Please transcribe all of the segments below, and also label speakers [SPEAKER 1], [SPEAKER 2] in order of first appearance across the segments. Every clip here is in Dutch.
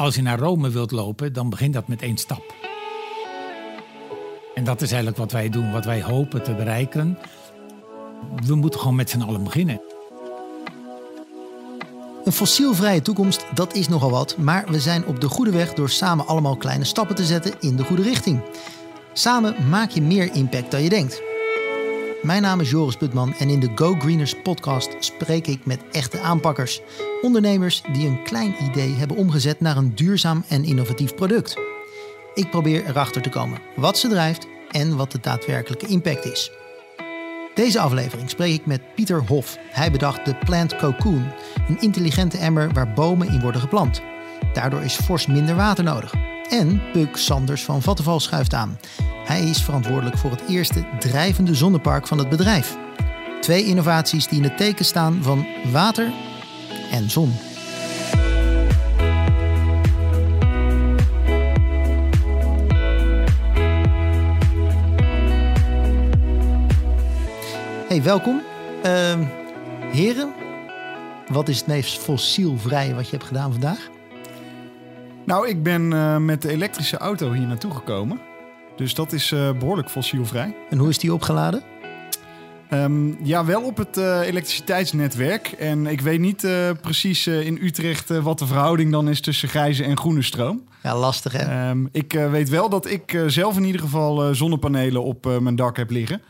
[SPEAKER 1] als je naar Rome wilt lopen, dan begint dat met één stap. En dat is eigenlijk wat wij doen, wat wij hopen te bereiken. We moeten gewoon met z'n allen beginnen.
[SPEAKER 2] Een fossielvrije toekomst, dat is nogal wat, maar we zijn op de goede weg door samen allemaal kleine stappen te zetten in de goede richting. Samen maak je meer impact dan je denkt. Mijn naam is Joris Putman en in de Go Greeners podcast spreek ik met echte aanpakkers. Ondernemers die een klein idee hebben omgezet naar een duurzaam en innovatief product. Ik probeer erachter te komen wat ze drijft en wat de daadwerkelijke impact is. Deze aflevering spreek ik met Pieter Hof. Hij bedacht de Plant Cocoon, een intelligente emmer waar bomen in worden geplant. Daardoor is fors minder water nodig. En Puk Sanders van Vattenval schuift aan. Hij is verantwoordelijk voor het eerste drijvende zonnepark van het bedrijf. Twee innovaties die in het teken staan van water en zon. Hey, welkom. Uh, heren, wat is het meest fossielvrije wat je hebt gedaan vandaag?
[SPEAKER 3] Nou, ik ben uh, met de elektrische auto hier naartoe gekomen. Dus dat is uh, behoorlijk fossielvrij.
[SPEAKER 2] En hoe is die opgeladen?
[SPEAKER 3] Um, ja, wel op het uh, elektriciteitsnetwerk. En ik weet niet uh, precies uh, in Utrecht wat de verhouding dan is tussen grijze en groene stroom.
[SPEAKER 2] Ja, lastig hè?
[SPEAKER 3] Um, ik weet wel dat ik zelf in ieder geval zonnepanelen op mijn dak heb liggen.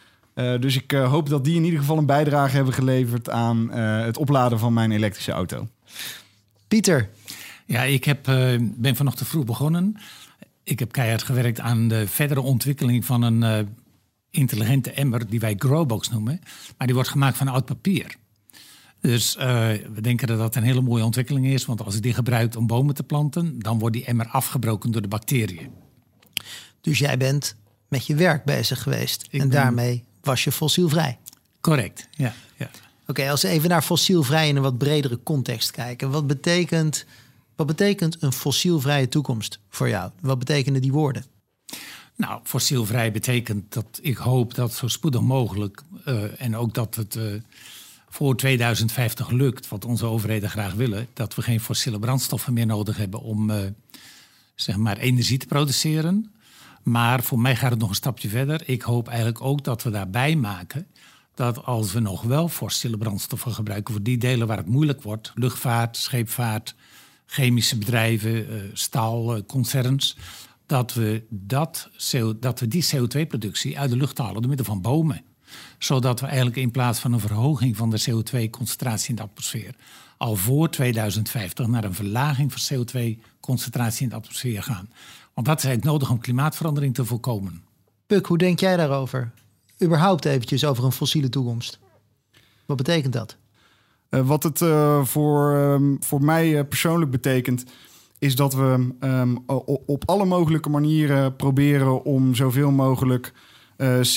[SPEAKER 3] dus ik hoop dat die in ieder geval een bijdrage hebben geleverd aan het opladen van mijn elektrische auto.
[SPEAKER 2] Pieter.
[SPEAKER 1] Ja, ik heb, ben vanochtend vroeg begonnen. Ik heb keihard gewerkt aan de verdere ontwikkeling van een uh, intelligente emmer die wij Growbox noemen. Maar die wordt gemaakt van oud papier. Dus uh, we denken dat dat een hele mooie ontwikkeling is. Want als je die gebruikt om bomen te planten, dan wordt die emmer afgebroken door de bacteriën.
[SPEAKER 2] Dus jij bent met je werk bezig geweest. Ik en ben... daarmee was je fossielvrij.
[SPEAKER 1] Correct, ja. ja.
[SPEAKER 2] Oké, okay, als we even naar fossielvrij in een wat bredere context kijken. Wat betekent wat betekent een fossielvrije toekomst voor jou? Wat betekenen die woorden?
[SPEAKER 1] Nou, fossielvrij betekent dat ik hoop dat zo spoedig mogelijk uh, en ook dat het uh, voor 2050 lukt, wat onze overheden graag willen, dat we geen fossiele brandstoffen meer nodig hebben om uh, zeg maar energie te produceren. Maar voor mij gaat het nog een stapje verder. Ik hoop eigenlijk ook dat we daarbij maken dat als we nog wel fossiele brandstoffen gebruiken voor die delen waar het moeilijk wordt, luchtvaart, scheepvaart, chemische bedrijven, uh, staalconcerns, dat we, dat, dat we die CO2-productie uit de lucht halen door middel van bomen. Zodat we eigenlijk in plaats van een verhoging van de CO2-concentratie in de atmosfeer al voor 2050 naar een verlaging van CO2-concentratie in de atmosfeer gaan. Want dat is eigenlijk nodig om klimaatverandering te voorkomen.
[SPEAKER 2] Puk, hoe denk jij daarover? Überhaupt eventjes over een fossiele toekomst. Wat betekent dat?
[SPEAKER 3] Uh, wat het uh, voor, um, voor mij uh, persoonlijk betekent, is dat we um, op alle mogelijke manieren proberen om zoveel mogelijk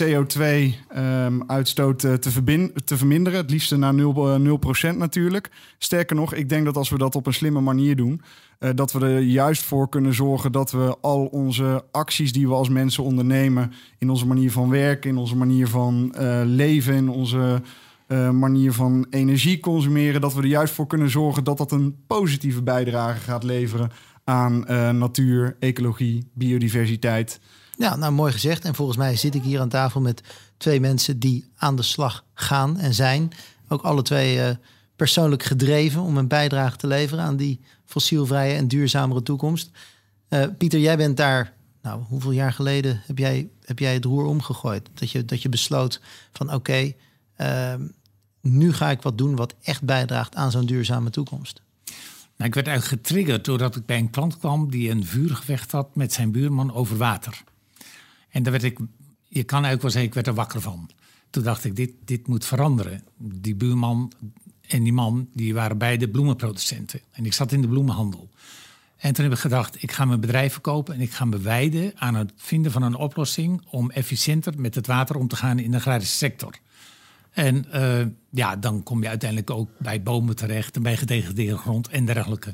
[SPEAKER 3] CO2-uitstoot um, te, te, verminderen. Het liefst naar 0%, 0 natuurlijk. Sterker nog, ik denk dat als we dat op een slimme manier doen, dat we er juist voor kunnen zorgen dat we al onze acties die we als mensen ondernemen, in onze manier van werken, in onze manier van leven, in onze uh, manier van energie consumeren, dat we er juist voor kunnen zorgen dat dat een positieve bijdrage gaat leveren aan uh, natuur, ecologie, biodiversiteit.
[SPEAKER 2] Ja, nou mooi gezegd. En volgens mij zit ik hier aan tafel met twee mensen die aan de slag gaan en zijn. Ook alle twee uh, persoonlijk gedreven om een bijdrage te leveren aan die fossielvrije en duurzamere toekomst. Pieter, jij bent daar, nou, hoeveel jaar geleden heb jij, heb jij het roer omgegooid? Dat je, dat je besloot van oké, uh, nu ga ik wat doen wat echt bijdraagt aan zo'n duurzame toekomst?
[SPEAKER 1] Nou, ik werd eigenlijk getriggerd doordat ik bij een klant kwam die een vuurgevecht had met zijn buurman over water. En daar werd ik, je kan eigenlijk wel zeggen, ik werd er wakker van. Toen dacht ik, dit, dit moet veranderen. Die buurman en die man, die waren beide bloemenproducenten. En ik zat in de bloemenhandel. En toen heb ik gedacht, ik ga mijn bedrijf verkopen en ik ga me wijden aan het vinden van een oplossing om efficiënter met het water om te gaan in de agrarische sector. En uh, ja, dan kom je uiteindelijk ook bij bomen terecht en bij gedegradeerde grond en dergelijke.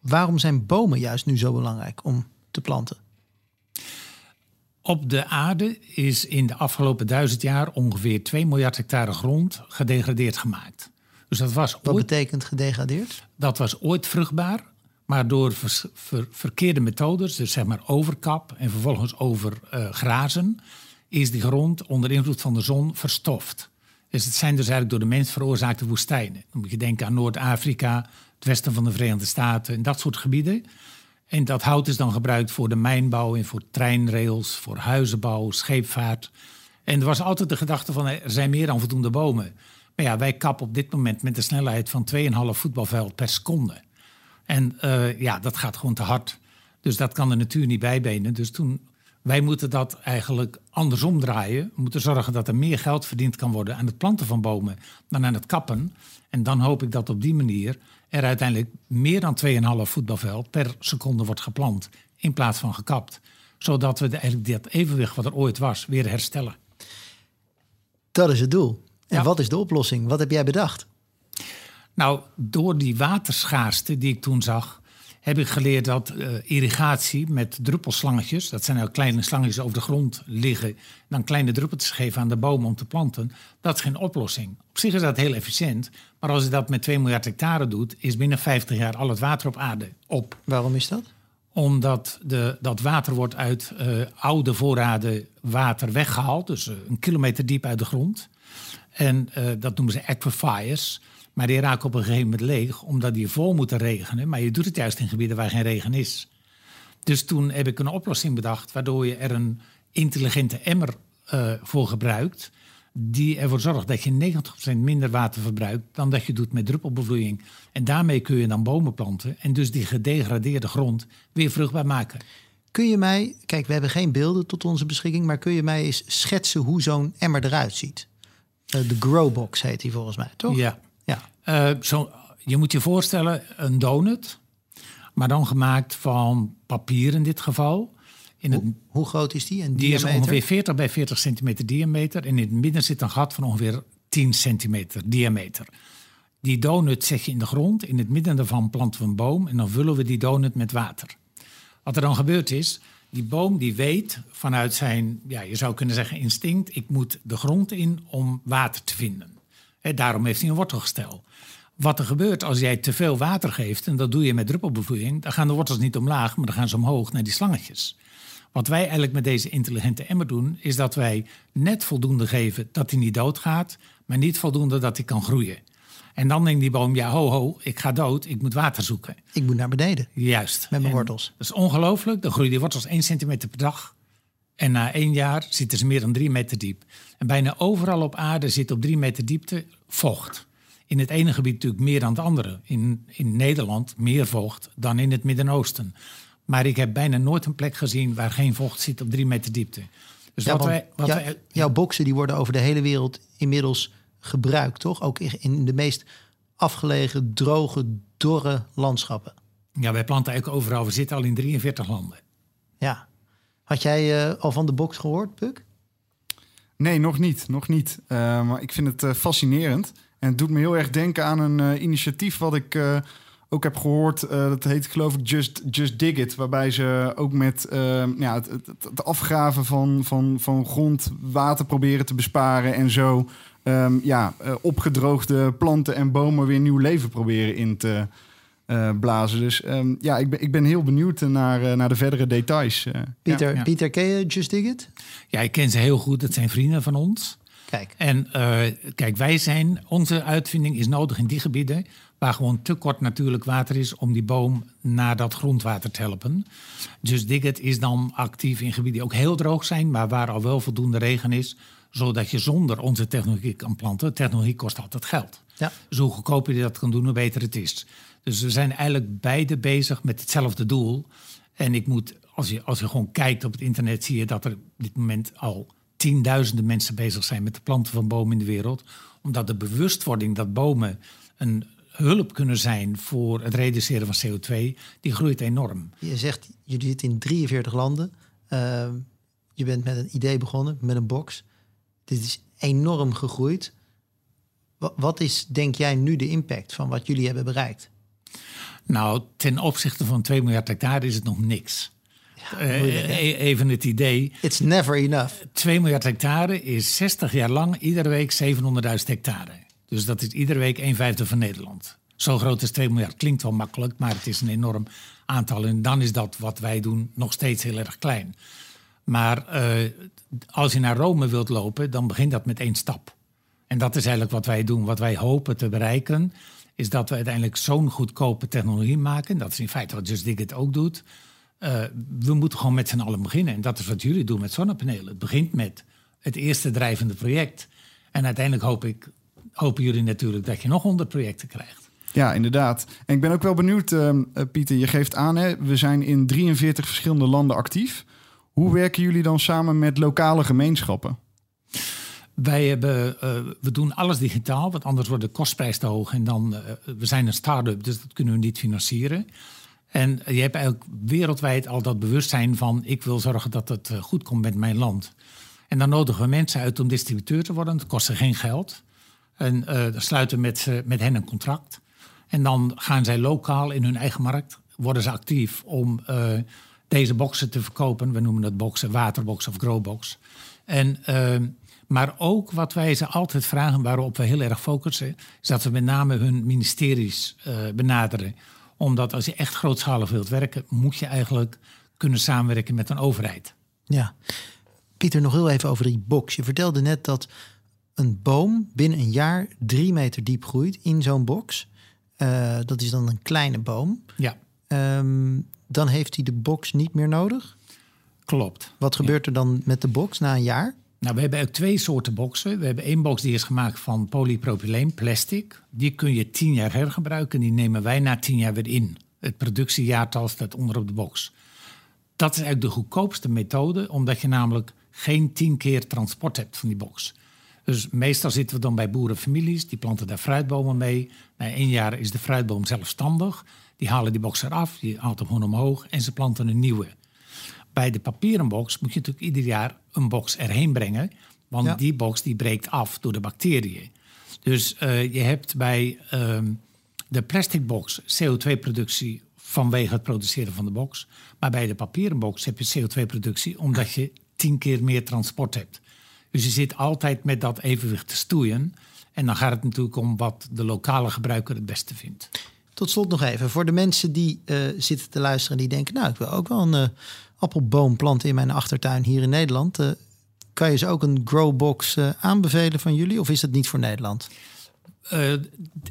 [SPEAKER 2] Waarom zijn bomen juist nu zo belangrijk om te planten?
[SPEAKER 1] Op de aarde is in de afgelopen duizend jaar ongeveer 2 miljard hectare grond gedegradeerd gemaakt.
[SPEAKER 2] Dus dat was Wat betekent gedegradeerd?
[SPEAKER 1] Dat was ooit vruchtbaar, Maar door verkeerde methodes, dus zeg maar overkap en vervolgens overgrazen, is die grond onder invloed van de zon verstoft. Dus het zijn dus eigenlijk door de mens veroorzaakte woestijnen. Dan moet je denken aan Noord-Afrika, het westen van de Verenigde Staten en dat soort gebieden. En dat hout is dan gebruikt voor de mijnbouw en voor treinrails, voor huizenbouw, scheepvaart. En er was altijd de gedachte van er zijn meer dan voldoende bomen. Maar ja, wij kappen op dit moment met een snelheid van 2,5 voetbalveld per seconde. En uh, ja, dat gaat gewoon te hard. Dus dat kan de natuur niet bijbenen. Dus toen, wij moeten dat eigenlijk andersom draaien. We moeten zorgen dat er meer geld verdiend kan worden aan het planten van bomen dan aan het kappen. En dan hoop ik dat op die manier er uiteindelijk meer dan 2,5 voetbalveld per seconde wordt geplant in plaats van gekapt. Zodat we de, eigenlijk dat evenwicht wat er ooit was weer herstellen.
[SPEAKER 2] Dat is het doel. En wat is de oplossing? Wat heb jij bedacht?
[SPEAKER 1] Nou, door die waterschaarste die ik toen zag, heb ik geleerd dat uh, irrigatie met druppelslangetjes, dat zijn nou kleine slangetjes over de grond liggen, dan kleine druppeltjes geven aan de bomen om te planten, dat is geen oplossing. Op zich is dat heel efficiënt, maar als je dat met 2 miljard hectare doet, is binnen 50 jaar al het water op aarde op.
[SPEAKER 2] Waarom is dat?
[SPEAKER 1] Omdat de, dat water wordt uit uh, oude voorraden water weggehaald, dus uh, een kilometer diep uit de grond. En dat noemen ze aquifers. Maar die raken op een gegeven moment leeg, omdat die vol moeten regenen. Maar je doet het juist in gebieden waar geen regen is. Dus toen heb ik een oplossing bedacht, waardoor je er een intelligente emmer uh, voor gebruikt. Die ervoor zorgt dat je 90% minder water verbruikt dan dat je doet met druppelbevloeiing. En daarmee kun je dan bomen planten en dus die gedegradeerde grond weer vruchtbaar maken.
[SPEAKER 2] Kun je mij, kijk, we hebben geen beelden tot onze beschikking, maar kun je mij eens schetsen hoe zo'n emmer eruit ziet? Uh, de Growbox heet die volgens mij, toch?
[SPEAKER 1] Ja. Ja. Uh, zo, je moet je voorstellen een donut, maar dan gemaakt van papier in dit geval.
[SPEAKER 2] In het, hoe, hoe, groot is die?
[SPEAKER 1] die is ongeveer 40 bij 40 centimeter diameter. En in het midden zit een gat van ongeveer 10 centimeter diameter. Die donut zet je in de grond. In het midden daarvan planten we een boom. En dan vullen we die donut met water. Wat er dan gebeurt is, die boom die weet vanuit zijn, ja, je zou kunnen zeggen instinct, ik moet de grond in om water te vinden daarom heeft hij een wortelgestel. Wat er gebeurt als jij te veel water geeft, en dat doe je met druppelbevloeiing, dan gaan de wortels niet omlaag, maar dan gaan ze omhoog naar die slangetjes. Wat wij eigenlijk met deze intelligente emmer doen, is dat wij net voldoende geven dat hij niet doodgaat, maar niet voldoende dat hij kan groeien. En dan denkt die boom, ja ho ho, ik ga dood, ik moet water zoeken.
[SPEAKER 2] Ik moet naar beneden.
[SPEAKER 1] Juist.
[SPEAKER 2] Met mijn wortels.
[SPEAKER 1] Dat is ongelooflijk, dan groeien die wortels 1 centimeter per dag. En na één jaar zitten ze meer dan drie meter diep. En bijna overal op aarde zit op drie meter diepte vocht. In het ene gebied natuurlijk meer dan het andere. In, in Nederland meer vocht dan in het Midden-Oosten. Maar ik heb bijna nooit een plek gezien waar geen vocht zit op drie meter diepte.
[SPEAKER 2] Dus wat wij, wat wij, jouw boksen die worden over de hele wereld inmiddels gebruikt, toch? Ook in de meest afgelegen, droge, dorre landschappen.
[SPEAKER 1] Ja, wij planten eigenlijk overal. We zitten al in 43 landen.
[SPEAKER 2] Ja. Had jij uh, al van de box gehoord, Puk?
[SPEAKER 3] Nee, nog niet. Nog niet. Uh, maar ik vind het uh, fascinerend. En het doet me heel erg denken aan een initiatief wat ik ook heb gehoord. dat heet geloof ik Just, Just Dig It. Waarbij ze ook met ja, het, het, het, afgraven van, van, van grondwater proberen te besparen. En zo um, ja, opgedroogde planten en bomen weer nieuw leven proberen in te uh, blazen. Dus um, ja, ik ben, ik ben heel benieuwd naar, uh, naar de verdere details. Uh.
[SPEAKER 2] Pieter, ja, Pieter, ken je Just Dig It?
[SPEAKER 1] Ja, ik ken ze heel goed. Het zijn vrienden van ons.
[SPEAKER 2] Kijk.
[SPEAKER 1] En kijk, wij zijn, onze uitvinding is nodig in die gebieden waar gewoon te kort natuurlijk water is om die boom naar dat grondwater te helpen. Just Dig It is dan actief in gebieden die ook heel droog zijn, maar waar al wel voldoende regen is, zodat je zonder onze technologie kan planten. Technologie kost altijd geld. Ja. Dus hoe goedkoper je dat kan doen, hoe beter het is. Dus we zijn eigenlijk beide bezig met hetzelfde doel. En ik moet, als je, als je gewoon kijkt op het internet, zie je dat er op dit moment al tienduizenden mensen bezig zijn met de planten van bomen in de wereld. Omdat de bewustwording dat bomen een hulp kunnen zijn voor het reduceren van CO2, die groeit enorm.
[SPEAKER 2] Je zegt, jullie zitten in 43 landen. Uh, je bent met een idee begonnen, met een box. Dit is enorm gegroeid. Wat is, denk jij, nu de impact van wat jullie hebben bereikt?
[SPEAKER 1] Nou, ten opzichte van 2 miljard hectare is het nog niks. Ja, uh, even het idee.
[SPEAKER 2] It's never enough.
[SPEAKER 1] 2 miljard hectare is 60 jaar lang iedere week 700.000 hectare. Dus dat is iedere week een vijfde van Nederland. Zo groot is 2 miljard. Klinkt wel makkelijk, maar het is een enorm aantal. En dan is dat wat wij doen nog steeds heel erg klein. Maar uh, als je naar Rome wilt lopen, dan begint dat met één stap. En dat is eigenlijk wat wij doen. Wat wij hopen te bereiken, is dat we uiteindelijk zo'n goedkope technologie maken. Dat is in feite wat Just Dig ook doet. Uh, we moeten gewoon met z'n allen beginnen. En dat is wat jullie doen met zonnepanelen. Het begint met het eerste drijvende project. En uiteindelijk hoop ik, hopen jullie natuurlijk dat je nog 100 projecten krijgt.
[SPEAKER 3] Ja, inderdaad. En ik ben ook wel benieuwd, uh, Pieter, je geeft aan, hè, we zijn in 43 verschillende landen actief. Hoe werken jullie dan samen met lokale gemeenschappen?
[SPEAKER 1] Wij hebben, uh, we doen alles digitaal, want anders wordt de kostprijs te hoog. En dan, uh, we zijn een start-up, dus dat kunnen we niet financieren. En je hebt eigenlijk wereldwijd al dat bewustzijn van... ik wil zorgen dat het goed komt met mijn land. En dan nodigen we mensen uit om distributeur te worden. Dat kost ze geen geld. En dan sluiten we met, met hen een contract. En dan gaan zij lokaal in hun eigen markt... worden ze actief om deze boxen te verkopen. We noemen dat boxen, waterbox of growbox. En, uh, maar ook wat wij ze altijd vragen, waarop we heel erg focussen, is dat we met name hun ministeries uh, benaderen. Omdat als je echt grootschalig wilt werken, moet je eigenlijk kunnen samenwerken met een overheid.
[SPEAKER 2] Ja, Pieter, nog heel even over die box. Je vertelde net dat een boom binnen een jaar drie meter diep groeit in zo'n box. Uh, dat is dan een kleine boom.
[SPEAKER 1] Ja.
[SPEAKER 2] Um, dan heeft hij de box niet meer nodig?
[SPEAKER 1] Klopt.
[SPEAKER 2] Wat gebeurt er dan met de box na een jaar?
[SPEAKER 1] Nou, we hebben ook twee soorten boxen. We hebben één box die is gemaakt van polypropyleen, plastic. Die kun je tien jaar hergebruiken. Die nemen wij na tien jaar weer in. Het productiejaartal staat onder op de box. Dat is eigenlijk de goedkoopste methode, omdat je namelijk geen tien keer transport hebt van die box. Dus meestal zitten we dan bij boerenfamilies, die planten daar fruitbomen mee. Na één jaar is de fruitboom zelfstandig. Die halen die box eraf, die haalt hem gewoon omhoog en ze planten een nieuwe. Bij de papieren box moet je natuurlijk ieder jaar een box erheen brengen. Want die box die breekt af door de bacteriën. Dus uh, je hebt bij uh, de plastic box CO2-productie vanwege het produceren van de box. Maar bij de papieren box heb je CO2-productie omdat je tien keer meer transport hebt. Dus je zit altijd met dat evenwicht te stoeien. En dan gaat het natuurlijk om wat de lokale gebruiker het beste vindt.
[SPEAKER 2] Tot slot nog even, voor de mensen die uh, zitten te luisteren... die denken, nou, ik wil ook wel een uh, appelboom planten in mijn achtertuin hier in Nederland. Uh, kan je ze ook een growbox aanbevelen van jullie? Of is dat niet voor Nederland?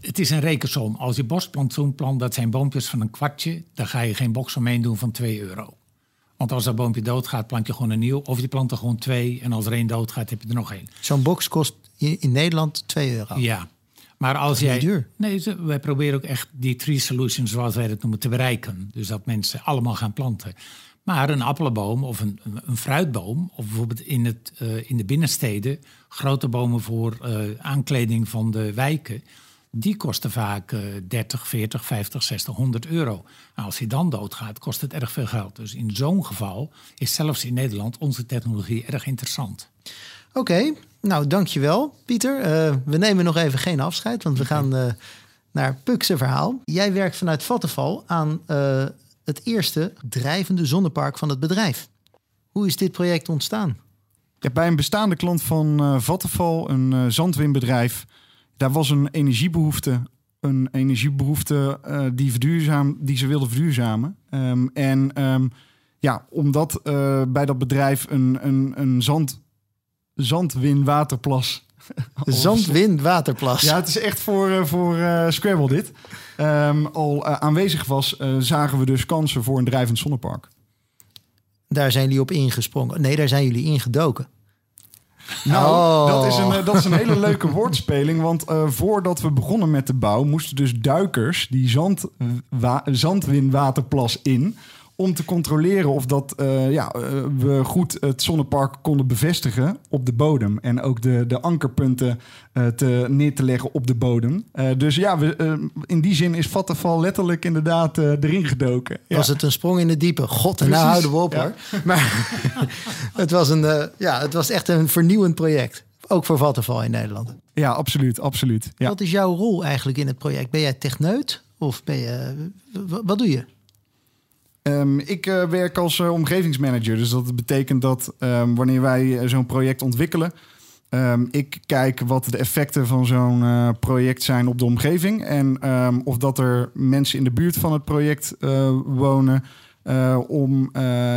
[SPEAKER 1] het is een rekensom. Als je bosplantsoen plant, dat zijn boompjes van een kwartje... dan ga je geen box omheen doen van 2 euro. Want als dat boompje doodgaat, plant je gewoon een nieuw. Of je plant er gewoon twee en als er één doodgaat, heb je er nog één.
[SPEAKER 2] Zo'n box kost in Nederland 2 euro?
[SPEAKER 1] Ja, maar als jij. Duur. Nee, wij proberen ook echt die tree solutions, zoals wij dat noemen, te bereiken. Dus dat mensen allemaal gaan planten. Maar een appelboom of een, een fruitboom, of bijvoorbeeld in, het, uh, in de binnensteden, grote bomen voor uh, aankleding van de wijken, die kosten vaak uh, 30, 40, 50, 60, 100 euro. Als hij dan doodgaat, kost het erg veel geld. Dus in zo'n geval is zelfs in Nederland onze technologie erg interessant.
[SPEAKER 2] Oké, okay, nou dankjewel Pieter. Uh, we nemen nog even geen afscheid, want we gaan uh, naar Pukse verhaal. Jij werkt vanuit Vattenval aan uh, het eerste drijvende zonnepark van het bedrijf. Hoe is dit project ontstaan?
[SPEAKER 3] Ja, bij een bestaande klant van Vattenval, een zandwinbedrijf, daar was een energiebehoefte. Een energiebehoefte die, verduurzaam, die ze wilden verduurzamen. Um, en um, ja, omdat bij dat bedrijf een, een, een zand zandwinwaterplas.
[SPEAKER 2] Zandwinwaterplas.
[SPEAKER 3] Ja, het is echt voor, uh, voor uh, Scrabble dit. Um, al uh, aanwezig was, zagen we dus kansen voor een drijvend zonnepark.
[SPEAKER 2] Daar zijn jullie op ingesprongen. Nee, daar zijn jullie ingedoken.
[SPEAKER 3] Nou, oh. dat, is een, dat is een hele leuke woordspeling. Want voordat we begonnen met de bouw, moesten dus duikers die zand, zandwinwaterplas in om te controleren of dat, uh, ja, uh, we goed het zonnepark konden bevestigen op de bodem. En ook de, de ankerpunten uh, te, neer te leggen op de bodem. dus ja, we, in die zin is Vattenval letterlijk inderdaad erin gedoken.
[SPEAKER 2] Ja. Was het een sprong in de diepe? God, en nou houden we op ja. hoor. Maar het, was een, ja, het was echt een vernieuwend project. Ook voor Vattenval in Nederland.
[SPEAKER 3] Ja, absoluut. absoluut ja.
[SPEAKER 2] Wat is jouw rol eigenlijk in het project? Ben jij techneut? Of ben je, wat doe je?
[SPEAKER 3] Um, ik uh, werk als uh, omgevingsmanager. Dus dat betekent dat um, wanneer wij uh, zo'n project ontwikkelen, Ehm, ik kijk wat de effecten van zo'n eh, project zijn op de omgeving. En ehm, of dat er mensen in de buurt van het project wonen. Om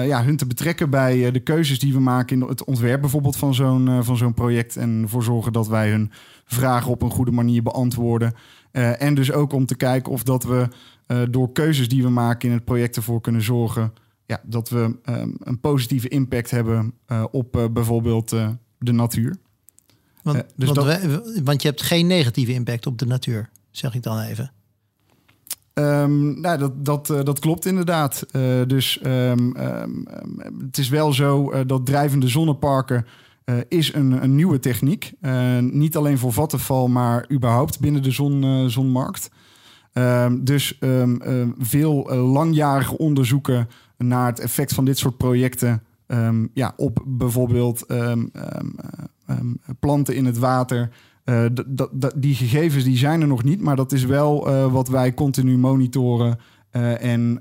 [SPEAKER 3] ja, hun te betrekken bij de keuzes die we maken in het ontwerp bijvoorbeeld van zo'n van zo'n project. En ervoor zorgen dat wij hun vragen op een goede manier beantwoorden. en dus ook om te kijken of dat we door keuzes die we maken in het project ervoor kunnen zorgen ja, dat we um, een positieve impact hebben op bijvoorbeeld de natuur.
[SPEAKER 2] Want, uh, dus want, dat... we, want, je hebt geen negatieve impact op de natuur, zeg ik dan even.
[SPEAKER 3] Um, nou, dat, dat, uh, dat klopt inderdaad. Uh, dus um, um, het is wel zo dat drijvende zonneparken is een, een nieuwe techniek. niet alleen voor vattenval, maar überhaupt binnen de zon, zonmarkt. Dus veel langjarige onderzoeken naar het effect van dit soort projecten ja, op bijvoorbeeld planten in het water. Uh, die gegevens die zijn er nog niet, maar dat is wel uh, wat wij continu monitoren en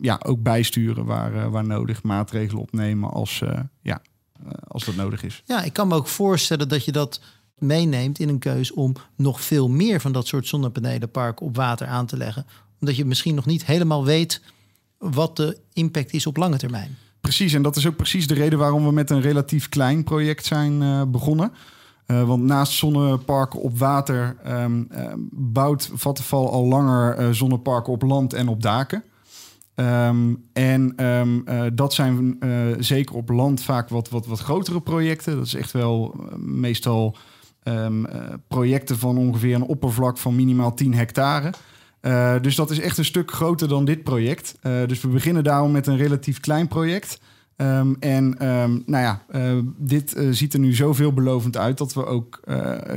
[SPEAKER 3] ja, ook bijsturen waar, waar nodig, maatregelen opnemen als, ja, als dat nodig is.
[SPEAKER 2] Ja, ik kan me ook voorstellen dat je dat meeneemt in een keus om nog veel meer van dat soort zonnepanelenparken op water aan te leggen. Omdat je misschien nog niet helemaal weet wat de impact is op lange termijn.
[SPEAKER 3] Precies, en dat is ook precies de reden waarom we met een relatief klein project zijn uh, begonnen. Uh, want naast zonneparken op water um, uh, bouwt Vattenfall al langer uh, zonneparken op land en op daken. Um, en dat zijn zeker op land vaak wat, wat, wat grotere projecten. Dat is echt wel meestal projecten van ongeveer een oppervlak van minimaal 10 hectare. Uh, dus dat is echt een stuk groter dan dit project. Uh, dus we beginnen daarom met een relatief klein project. Um, en um, nou ja, uh, dit ziet er nu zo veelbelovend uit dat we ook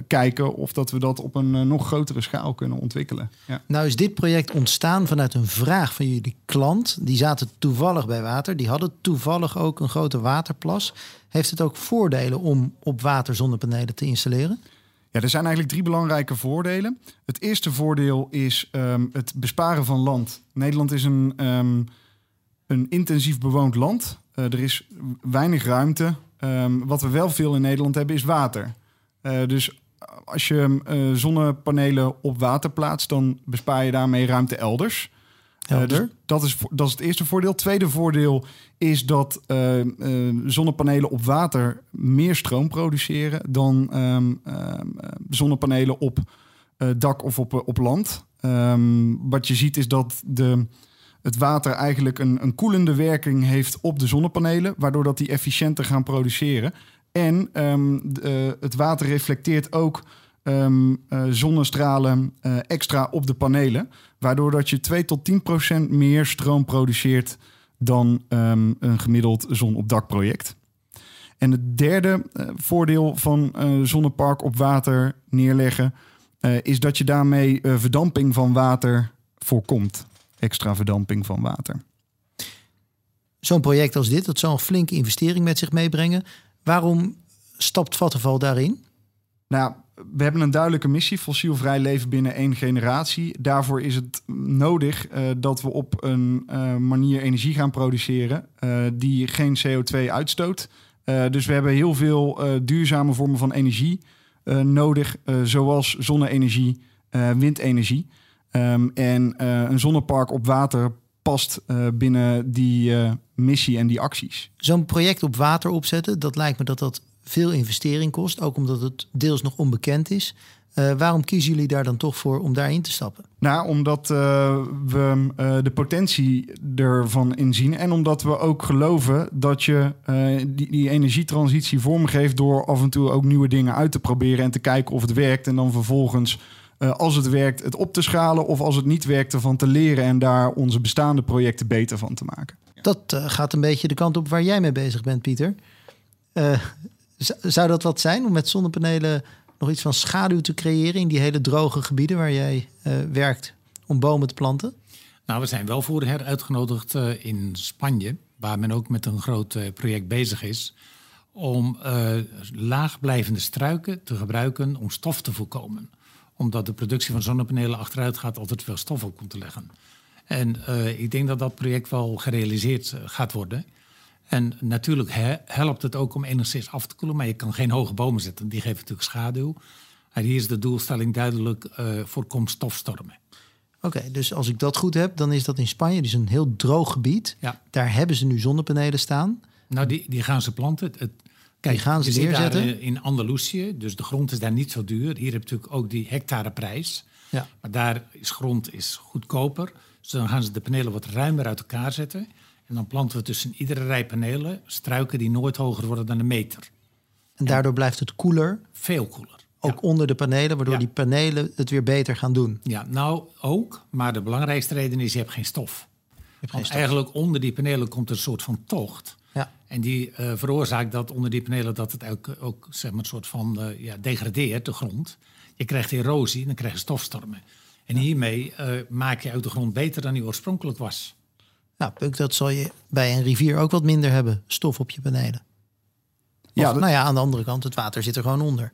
[SPEAKER 3] kijken of dat we dat op een nog grotere schaal kunnen ontwikkelen.
[SPEAKER 2] Ja. Nou is dit project ontstaan vanuit een vraag van jullie klant. Die zaten toevallig bij water. Die hadden toevallig ook een grote waterplas. Heeft het ook voordelen om op water zonnepanelen te installeren?
[SPEAKER 3] Ja, er zijn eigenlijk drie belangrijke voordelen. Het eerste voordeel is um, het besparen van land. Nederland is een, een intensief bewoond land. Uh, er is weinig ruimte. Um, wat we wel veel in Nederland hebben is water. Uh, dus als je uh, zonnepanelen op water plaatst, dan bespaar je daarmee ruimte elders. Uh, dus dat, is, dat is het eerste voordeel. Tweede voordeel is dat uh, zonnepanelen op water meer stroom produceren dan um, zonnepanelen op dak of op, op land. Um, wat je ziet is dat de, het water eigenlijk een, een koelende werking heeft op de zonnepanelen, waardoor dat die efficiënter gaan produceren. En um, de, het water reflecteert ook um, uh, zonnestralen uh, extra op de panelen. Waardoor dat je 2 tot 10 procent meer stroom produceert dan um, een gemiddeld zon op dak project. En het derde voordeel van zonnepark op water neerleggen is dat je daarmee verdamping van water voorkomt. Extra verdamping van water.
[SPEAKER 2] Zo'n project als dit, dat zal een flinke investering met zich meebrengen. Waarom stapt Vattenfall daarin?
[SPEAKER 3] Nou, we hebben een duidelijke missie: fossielvrij leven binnen één generatie. Daarvoor is het nodig uh, dat we op een uh, manier energie gaan produceren uh, die geen CO2 uitstoot. dus we hebben heel veel duurzame vormen van energie nodig, zoals zonne-energie, windenergie. Um, en een zonnepark op water past binnen die missie en die acties.
[SPEAKER 2] Zo'n project op water opzetten, dat lijkt me dat dat veel investering kost, ook omdat het deels nog onbekend is. Uh, waarom kiezen jullie daar dan toch voor om daarin te stappen?
[SPEAKER 3] Nou, omdat uh, we uh, de potentie ervan inzien. En omdat we ook geloven dat je die, die, energietransitie vormgeeft door af en toe ook nieuwe dingen uit te proberen en te kijken of het werkt. En dan vervolgens, als het werkt, het op te schalen. Of als het niet werkt, ervan te leren en daar onze bestaande projecten beter van te maken.
[SPEAKER 2] Dat gaat een beetje de kant op waar jij mee bezig bent, Pieter. Zou dat wat zijn om met zonnepanelen nog iets van schaduw te creëren in die hele droge gebieden waar jij uh, werkt om bomen te planten?
[SPEAKER 1] Nou, we zijn wel vorig uitgenodigd uh, in Spanje, waar men ook met een groot uh, project bezig is, om laagblijvende struiken te gebruiken om stof te voorkomen. Omdat de productie van zonnepanelen achteruit gaat, altijd veel stof op komt te leggen. En ik denk dat dat project wel gerealiseerd gaat worden. En natuurlijk helpt het ook om enigszins af te koelen, maar je kan geen hoge bomen zetten. Die geven natuurlijk schaduw. Maar hier is de doelstelling duidelijk uh, voorkom stofstormen.
[SPEAKER 2] Oké, dus als ik dat goed heb, dan is dat in Spanje. dus een heel droog gebied. Ja. Daar hebben ze nu zonnepanelen staan.
[SPEAKER 1] Nou, die, die gaan ze planten. Het, kijk, die gaan ze neerzetten. Daar, in Andalusië, dus de grond is daar niet zo duur. Hier heb je natuurlijk ook die hectareprijs. Ja. Maar daar is grond is goedkoper. Dus dan gaan ze de panelen wat ruimer uit elkaar zetten. En dan planten we tussen iedere rij panelen struiken die nooit hoger worden dan een meter.
[SPEAKER 2] En daardoor blijft het koeler?
[SPEAKER 1] Veel koeler.
[SPEAKER 2] Ook onder de panelen, waardoor die panelen het weer beter gaan doen.
[SPEAKER 1] Ja, nou ook. Maar de belangrijkste reden is, je hebt geen stof. hebt Want eigenlijk onder die panelen komt een soort van tocht. En die uh, veroorzaakt dat onder die panelen dat het ook, ook zeg maar, een soort van uh, ja, degradeert, de grond. Je krijgt erosie en dan krijg je stofstormen. En hiermee uh, maak je uit de grond beter dan die oorspronkelijk was.
[SPEAKER 2] Nou, Puk, dat zal je bij een rivier ook wat minder hebben, stof op je panelen. ja, nou ja, aan de andere kant, het water zit er gewoon onder.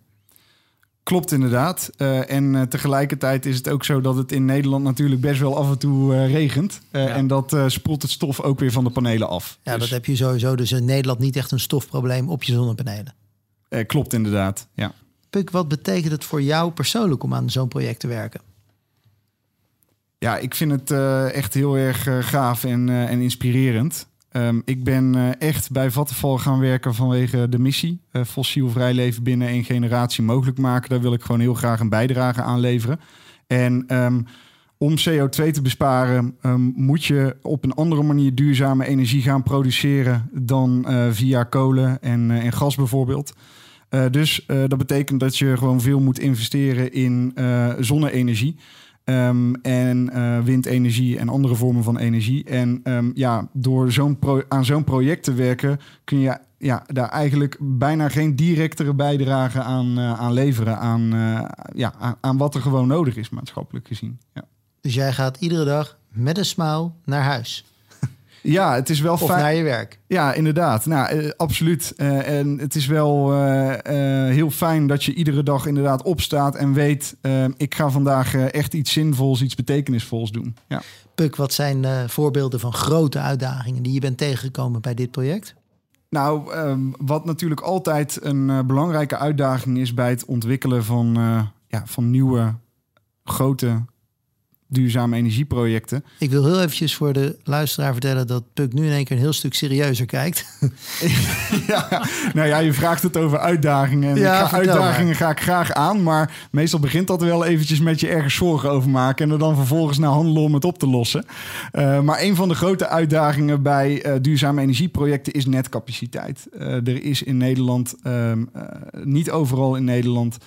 [SPEAKER 3] Klopt inderdaad. Uh, en uh, tegelijkertijd is het ook zo dat het in Nederland natuurlijk best wel af en toe uh, regent. Ja. En dat spoelt het stof ook weer van de panelen af.
[SPEAKER 2] Ja, dus... dat heb je sowieso. Dus in Nederland niet echt een stofprobleem op je zonnepanelen.
[SPEAKER 3] klopt inderdaad, ja.
[SPEAKER 2] Puk, wat betekent het voor jou persoonlijk om aan zo'n project te werken?
[SPEAKER 3] Ja, ik vind het echt heel erg gaaf en, en inspirerend. Um, ik ben uh, echt bij Vattenfall gaan werken vanwege de missie. Uh, fossielvrij leven binnen één generatie mogelijk maken. Daar wil ik gewoon heel graag een bijdrage aan leveren. En um, om CO2 te besparen um, moet je op een andere manier duurzame energie gaan produceren dan uh, via kolen en, en gas bijvoorbeeld. dus dat betekent dat je gewoon veel moet investeren in zonne-energie. Um, en uh, windenergie en andere vormen van energie. En um, ja, door zo'n aan zo'n project te werken, kun je ja, daar eigenlijk bijna geen directere bijdrage aan, uh, aan leveren. Aan, uh, ja, aan, aan, wat er gewoon nodig is, maatschappelijk gezien. Ja.
[SPEAKER 2] Dus jij gaat iedere dag met een smile naar huis.
[SPEAKER 3] Ja, het is wel
[SPEAKER 2] fijn. Naar je werk.
[SPEAKER 3] Ja, inderdaad. Nou, uh, absoluut. Uh, en het is wel uh, heel fijn dat je iedere dag inderdaad opstaat en weet... ik ga vandaag echt iets zinvols, iets betekenisvols doen. Ja.
[SPEAKER 2] Puk, wat zijn voorbeelden van grote uitdagingen die je bent tegengekomen bij dit project?
[SPEAKER 3] Nou, um, wat natuurlijk altijd een belangrijke uitdaging is bij het ontwikkelen van, ja, van nieuwe grote duurzame energieprojecten.
[SPEAKER 2] Ik wil heel eventjes voor de luisteraar vertellen dat Puk nu in één keer een heel stuk serieuzer kijkt.
[SPEAKER 3] ja, nou ja, je vraagt het over uitdagingen. En ja, ga, uitdagingen ga ik graag aan, maar meestal begint dat wel eventjes met je ergens zorgen over maken en er dan vervolgens naar handelen om het op te lossen. Uh, maar een van de grote uitdagingen bij uh, duurzame energieprojecten is netcapaciteit. Uh, er is in Nederland, ehm, niet overal in Nederland,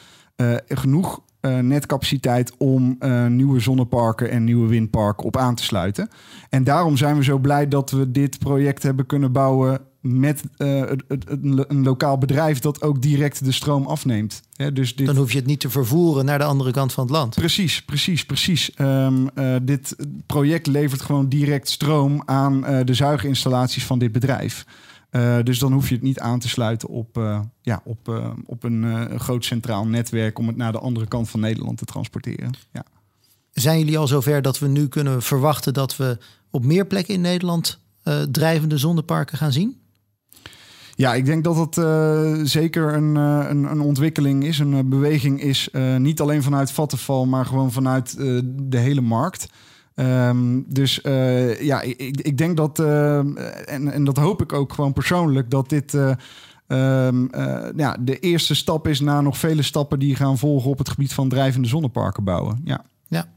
[SPEAKER 3] genoeg uh, netcapaciteit om uh, nieuwe zonneparken en nieuwe windparken op aan te sluiten. En daarom zijn we zo blij dat we dit project hebben kunnen bouwen met uh, het, het, een lokaal bedrijf dat ook direct de stroom afneemt.
[SPEAKER 2] dus dit... Dan hoef je het niet te vervoeren naar de andere kant van het land.
[SPEAKER 3] Precies, precies, precies. Um, dit project levert gewoon direct stroom aan de zuiginstallaties van dit bedrijf. Uh, dus dan hoef je het niet aan te sluiten op, uh, ja, op, uh, op een groot centraal netwerk om het naar de andere kant van Nederland te transporteren. Ja.
[SPEAKER 2] Zijn jullie al zover dat we nu kunnen verwachten dat we op meer plekken in Nederland drijvende zonneparken gaan zien?
[SPEAKER 3] Ja, ik denk dat het zeker een, een, een, ontwikkeling is, een beweging is. niet alleen vanuit Vattenfall, maar gewoon vanuit de hele markt. Um, dus uh, ja, ik, ik, denk dat, uh, en, en dat hoop ik ook gewoon persoonlijk, dat dit uh, um, ja, de eerste stap is na nog vele stappen die gaan volgen op het gebied van drijvende zonneparken bouwen. Ja.
[SPEAKER 2] ja.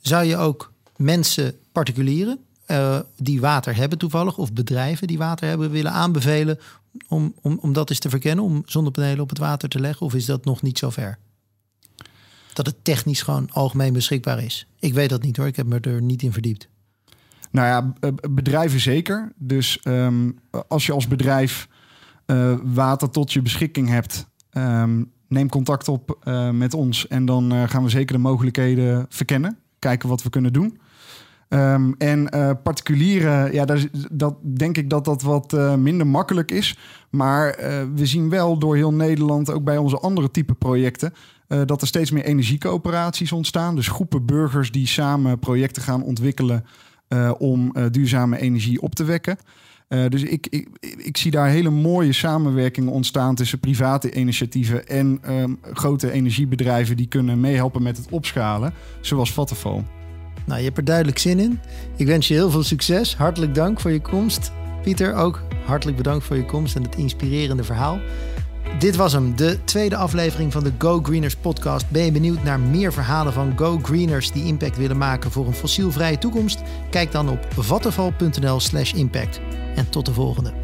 [SPEAKER 2] Zou je ook mensen, particulieren, die water hebben toevallig, of bedrijven die water hebben, willen aanbevelen om, om, om dat eens te verkennen, om zonnepanelen op het water te leggen? Of is dat nog niet zo ver? Dat het technisch gewoon algemeen beschikbaar is. Ik weet dat niet hoor, ik heb me er niet in verdiept.
[SPEAKER 3] Nou ja, bedrijven zeker. Dus ehm, als je als bedrijf uh, water tot je beschikking hebt, um, neem contact op uh, met ons en dan uh, gaan we zeker de mogelijkheden verkennen. Kijken wat we kunnen doen. Um, en particulieren, ja, dat, dat, denk ik dat dat wat minder makkelijk is. Maar we zien wel door heel Nederland, ook bij onze andere type projecten, uh, dat er steeds meer energiecoöperaties ontstaan. Dus groepen burgers die samen projecten gaan ontwikkelen uh, om uh, duurzame energie op te wekken. Dus ik, ik, ik zie daar hele mooie samenwerkingen ontstaan tussen private initiatieven en um, grote energiebedrijven die kunnen meehelpen met het opschalen, zoals Vattenfall.
[SPEAKER 2] Nou, je hebt er duidelijk zin in. Ik wens je heel veel succes. Hartelijk dank voor je komst. Pieter, ook hartelijk bedankt voor je komst en het inspirerende verhaal. Dit was hem, de tweede aflevering van de Go Greeners podcast. Ben je benieuwd naar meer verhalen van Go Greeners die impact willen maken voor een fossielvrije toekomst? Kijk dan op vattenval.nl/slash impact. En tot de volgende.